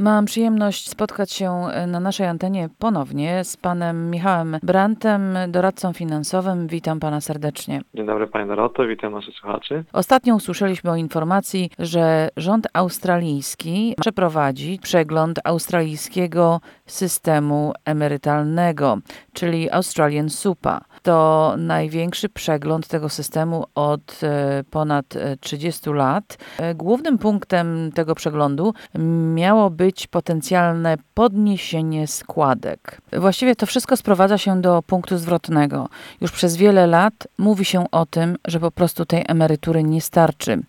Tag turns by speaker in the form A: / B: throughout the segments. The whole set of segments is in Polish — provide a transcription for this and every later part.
A: Mam przyjemność spotkać się na naszej antenie ponownie z panem Michałem Brantem, doradcą finansowym. Witam pana serdecznie.
B: Dzień dobry panie Doroto, witam naszych słuchaczy.
A: Ostatnio usłyszeliśmy o informacji, że rząd australijski przeprowadzi przegląd australijskiego systemu emerytalnego, czyli Australian SUPA. To największy przegląd tego systemu od e, ponad 30 lat. E, głównym punktem tego przeglądu miało być potencjalne podniesienie składek. Właściwie to wszystko sprowadza się do punktu zwrotnego. Już przez wiele lat mówi się o tym, że po prostu tej emerytury nie starczy.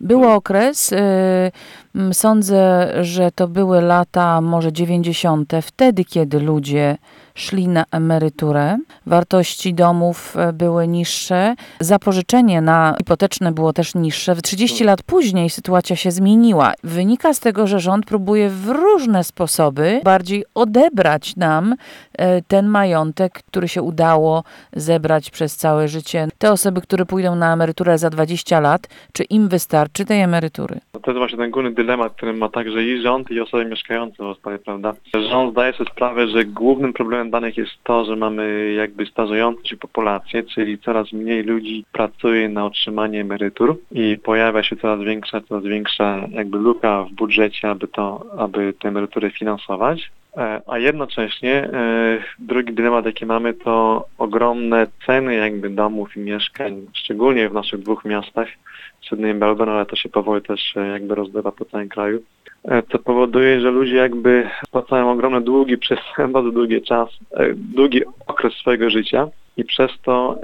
A: Był okres, yy, sądzę, że to były lata może 90., wtedy, kiedy ludzie szli na emeryturę, wartości domów e, były niższe, zapożyczenie na hipoteczne było też niższe. 30 lat później sytuacja się zmieniła. Wynika z tego, że rząd próbuje w różne sposoby bardziej odebrać nam e, ten majątek, który się udało zebrać przez całe życie. Te osoby, które pójdą na emeryturę za 20 lat, czy im wystarczy tej emerytury?
B: To jest właśnie ten główny dylemat, który ma także i rząd, i osoby mieszkające w Australii, prawda? Rząd zdaje sobie sprawę, że głównym problemem danych jest to, że mamy jakby starzejącą się populację, czyli coraz mniej ludzi pracuje na otrzymanie emerytur i pojawia się coraz większa, coraz większa jakby luka w budżecie, aby to, aby te emerytury finansować. E, a jednocześnie e, drugi dylemat, jaki mamy, to ogromne ceny jakby domów i mieszkań, szczególnie w naszych dwóch miastach, Sydney i Melbourne, ale to się powoli też e, jakby rozbywa po całym kraju. Co powoduje, że ludzie jakby spłacają ogromne długi przez bardzo długi czas, długi okres swojego życia i przez to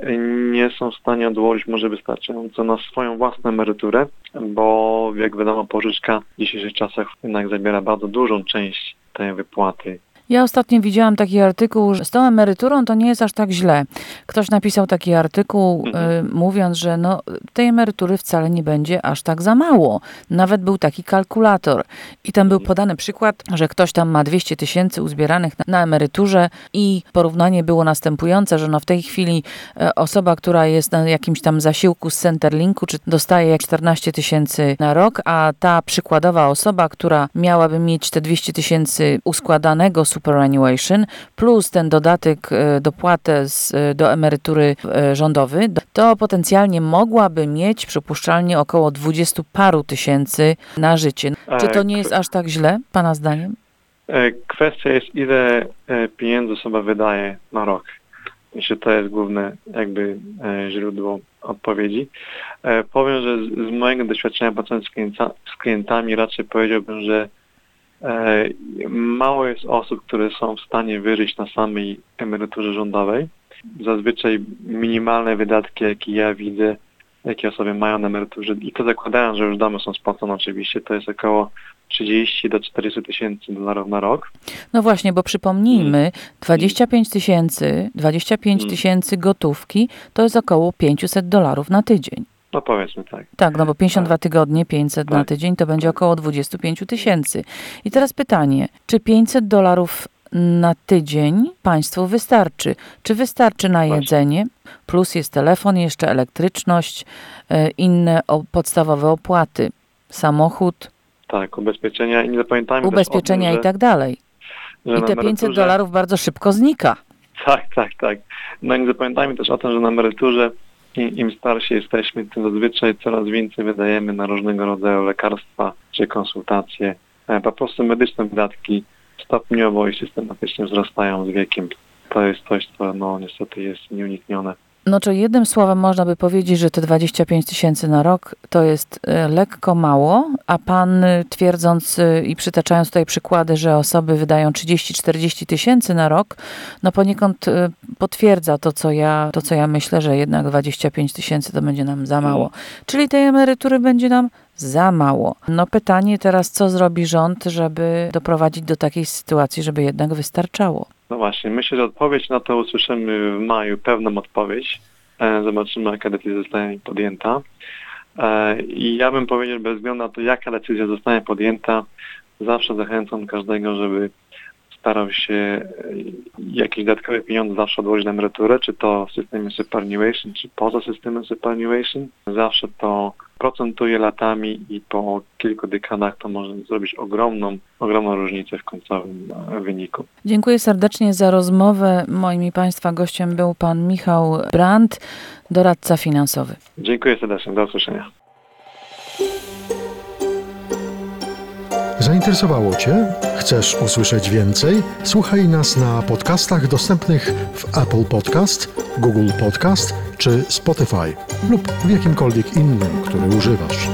B: nie są w stanie odłożyć może wystarczająco na swoją własną emeryturę, bo jak wiadomo pożyczka w dzisiejszych czasach jednak zabiera bardzo dużą część tej wypłaty.
A: Ja ostatnio widziałam taki artykuł, że z tą emeryturą to nie jest aż tak źle. Ktoś napisał taki artykuł, mhm. y, mówiąc, że no, tej emerytury wcale nie będzie aż tak za mało. Nawet był taki kalkulator. I tam był podany przykład, że ktoś tam ma 200 tysięcy uzbieranych na, na, emeryturze i porównanie było następujące, że no w tej chwili y, osoba, która jest na jakimś tam zasiłku z Centerlinku, czy dostaje 14 tysięcy na rok, a ta przykładowa osoba, która miałaby mieć te 200 tysięcy uskładanego superannuation plus ten dodatek, e, dopłatę z, e, do emerytury e, rządowy, to potencjalnie mogłaby mieć przypuszczalnie około dwudziestu paru tysięcy na życie. Czy to nie jest aż tak źle, Pana zdaniem?
B: Kwestia jest, ile pieniędzy osoba wydaje na rok. Jeśli to jest główne jakby źródło odpowiedzi. Powiem, że z mojego doświadczenia pracując z klientami raczej powiedziałbym, że mało jest osób, które są w stanie wyżyć na samej emeryturze rządowej. Zazwyczaj minimalne wydatki, jakie ja widzę, jakie osoby mają na emeryturze, i to zakładając, że już domy są spłacone oczywiście, to jest około 30 do 40 tysięcy dolarów na rok.
A: No właśnie, bo przypomnijmy, 25 tysięcy, 25 mm. tysięcy gotówki to jest około 500 dolarów na tydzień.
B: No powiedzmy tak.
A: Tak, no bo 52 tak. tygodnie, 500 tak. na tydzień to będzie około 25 tysięcy. I teraz pytanie, czy 500 dolarów na tydzień państwu wystarczy? Czy wystarczy na jedzenie? Plus jest telefon, jeszcze elektryczność, e, inne podstawowe opłaty, samochód.
B: Tak, ubezpieczenia i nie zapamiętajmy
A: Ubezpieczenia
B: tym,
A: i tak dalej. I te 500 dolarów bardzo szybko znika.
B: Tak, tak, tak. No i nie zapamiętajmy też o tym, że na emeryturze im starsi jesteśmy, tym zazwyczaj coraz więcej wydajemy na różnego rodzaju lekarstwa czy konsultacje. E, po prostu medyczne wydatki stopniowo i systematycznie wzrastają z wiekiem. To jest coś, co no, niestety jest nieuniknione.
A: No czy jednym słowem można by powiedzieć, że te 25 tysięcy na rok to jest e, lekko mało, a pan e, twierdząc e, i przytaczając tutaj przykłady, że osoby wydają 30-40 tysięcy na rok, no poniekąd potwierdza to co, ja, to, co ja myślę, że jednak 25 tysięcy to będzie nam za mało. Czyli tej emerytury będzie nam za mało. No pytanie teraz, co zrobi rząd, żeby doprowadzić do takiej sytuacji, żeby jednak wystarczało?
B: No właśnie, myślę, że odpowiedź na to usłyszymy w maju, pewną odpowiedź. E, zobaczymy, jaka decyzja zostanie podjęta. E, I ja bym powiedział, bez względu na to, jaka decyzja zostanie podjęta, zawsze zachęcam każdego, żeby starał się e, jakieś dodatkowe pieniądze zawsze odłożyć na emeryturę, czy to w systemie superannuation, czy poza systemem superannuation. Zawsze to procentuje latami i po kilku dekadach to może zrobić ogromną, ogromną różnicę w końcowym e, wyniku.
A: Dziękuję serdecznie za rozmowę. Moim i Państwa gościem był Pan Michał Brandt, doradca finansowy.
B: Dziękuję serdecznie, do usłyszenia.
C: Zainteresowało Cię? Chcesz usłyszeć więcej? Słuchaj nas na podcastach dostępnych w Apple Podcast, Google Podcast czy Spotify lub w jakimkolwiek innym, który używasz.